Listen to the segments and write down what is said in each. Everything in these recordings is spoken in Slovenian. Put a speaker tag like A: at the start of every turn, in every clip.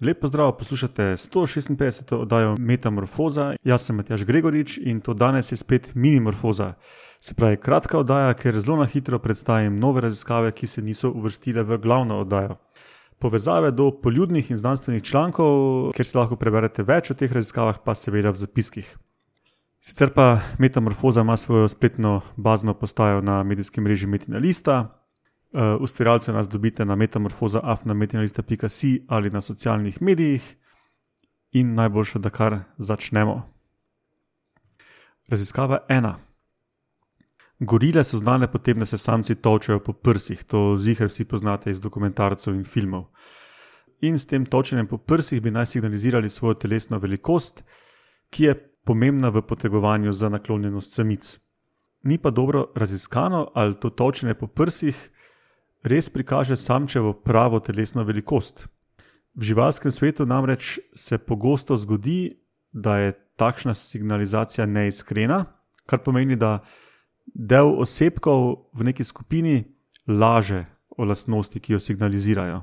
A: Lep pozdrav, poslušate 156. oddajo Metamorfoza. Jaz sem Matjaš Gregorič in to danes je spet Minimorfoza. Se pravi, kratka oddaja, ker zelo na hitro predstavim nove raziskave, ki se niso uvrstile v glavno oddajo. Povezave do poljudnih in znanstvenih člankov, kjer si lahko preberete več o teh raziskavah, pa seveda v zapiskih. Sicer pa Metamorfoza ima svojo spletno bazno postajo na medijskem mreži Metina Lista, Uh, ustvarjalce nas dobite na metamorfoza, afnametinalista.ca ali na socialnih medijih. In najboljše, da kar začnemo. Raziskava ena. Gorile so znane potem, da se samci točajo po prsih, to zihar vsi poznate iz dokumentarcev in filmov. In s tem točenjem po prsih bi naj signalizirali svojo telesno velikost, ki je pomembna v potegovanju za naklonjenost samic. Ni pa dobro raziskano, ali to točenje po prsih res prikaže samčevo pravo telesno velikost. V živalskem svetu namreč se pogosto zgodi, da je takšna signalizacija neiskrena, kar pomeni, da del osebkov v neki skupini laže o lastnosti, ki jo signalizirajo.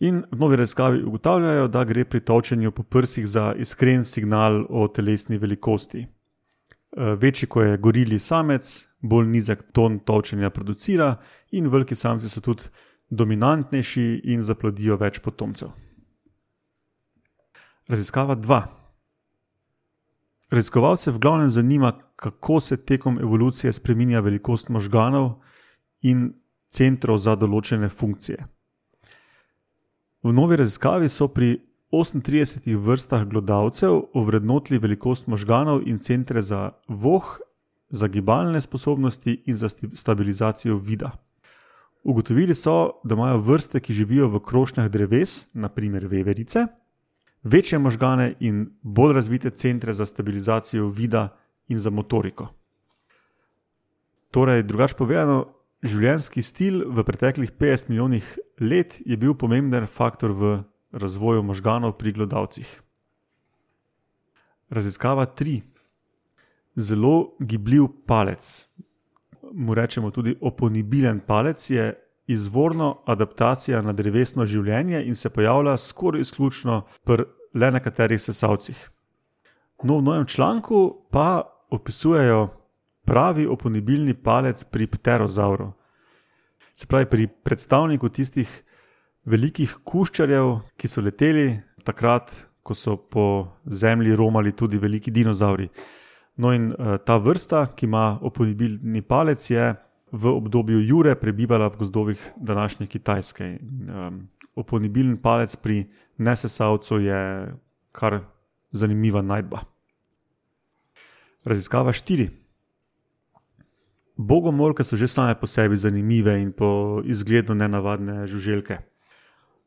A: In v novi raziskavi ugotavljajo, da gre pri točenju po prsih za iskren signal o telesni velikosti. Eh, večji, ko je gorili samec, bolj nizek ton točenja producira, in veliki samci so tudi dominantnejši in zaplodijo več potomcev. Raziskava 2. Raziskovalce v glavnem zanima, kako se tekom evolucije spremenja velikost možganov in centrov za določene funkcije. V novi raziskavi so pri 38 vrstah glodavcev ovrednotili velikost možganov in centre za voh, za gibalne sposobnosti in za stabilizacijo vida. Ugotovili so, da imajo vrste, ki živijo v krošnjah dreves, naprimer veverice, večje možgane in bolj razvite centre za stabilizacijo vida in za motoriko. Torej, drugače povedano, življenjski stil v preteklih 50 milijonih let je bil pomemben faktor v razvoju možganov pri glodavcih. Raziskava 3. Zelo gibljiv palec, mu rečemo tudi oponibilen palec, je izvorno adaptacija na drevesno življenje in se pojavlja skoraj izključno pri le nekaterih sesalcih. No, v novem članku pa opisujejo pravi oponibilni palec pri pterozauru. Se pravi, pri predstavniku tistih velikih kuščarjev, ki so leteli takrat, ko so po zemlji romali tudi veliki dinozauri. No, in uh, ta vrsta, ki ima oponibilni palec, je v obdobju Jure prebivala v gozdovih današnje Kitajske. Um, oponibilni palec pri nesesavcu je kar zanimiva najdba. Raziskava štiri. Bogomolke so že same po sebi zanimive in po izgledu nenavadne žuželke.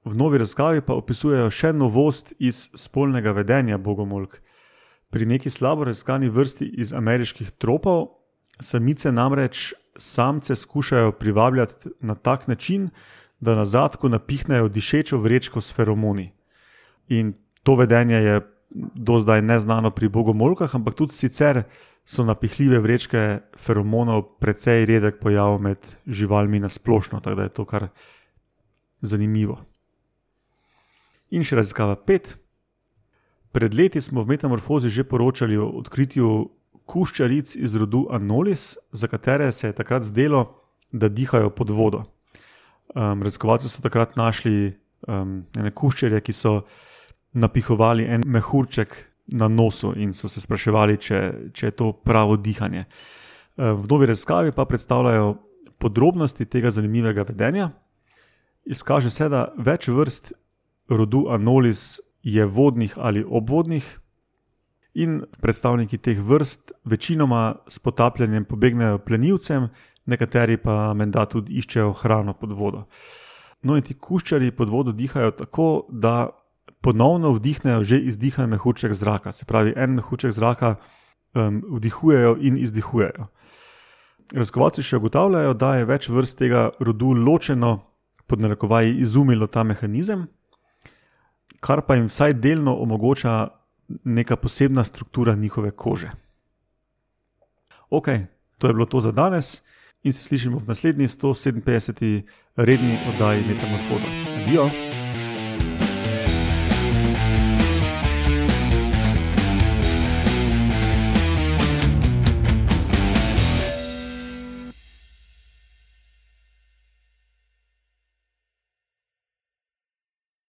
A: V novi razkavi pa opisujejo še novost iz spolnega vedenja bogomolk. Pri neki slabo raziskani vrsti iz ameriških tropov samice namreč samce skušajo privabljati na tak način, da na zadku napihnejo dišečo vrečko s feromoni. In to vedenje je do zdaj neznano pri bogomolkah, ampak tudi sicer so napihljive vrečke feromonov precej redek pojav med živalmi na splošno, tako da je to kar zanimivo. In še raziskava pet. Pred leti smo v Metamorfozi že poročali o odkritju kuščaric iz rodu Anolis, za katere se je takrat zdelo, da dihajo pod vodo. Um, raziskovalci so takrat našli um, ene kuščarje, ki so napihovali en mehurček na nosu in so se spraševali, če, če je to pravo dihanje. Um, v novi raziskavi pa predstavljajo podrobnosti tega zanimivega vedenja. Izkaže se, da več vrst rodu Anolis je vodnih ali obvodnih, in predstavniki teh vrst večinoma s potapljanjem pobegnejo plenilcem, nekateri pa menda tudi iščejo hrano pod vodo. No, in ti kuščari pod vodo dihajo tako, da ponovno vdihnejo že izdihan mehurček zraka, se pravi, en mehurček zraka um, vdihujejo in izdihujejo. Raziskovalci še ugotavljajo, da je več vrst tega rodu ločeno, pod narekovaji, izumilo ta mehanizem, kar pa jim vsaj delno omogoča neka posebna struktura njihove kože. Ok, to je bilo to za danes in se slišimo v naslednji 157. redni oddaji Metamorfoza. Adijo!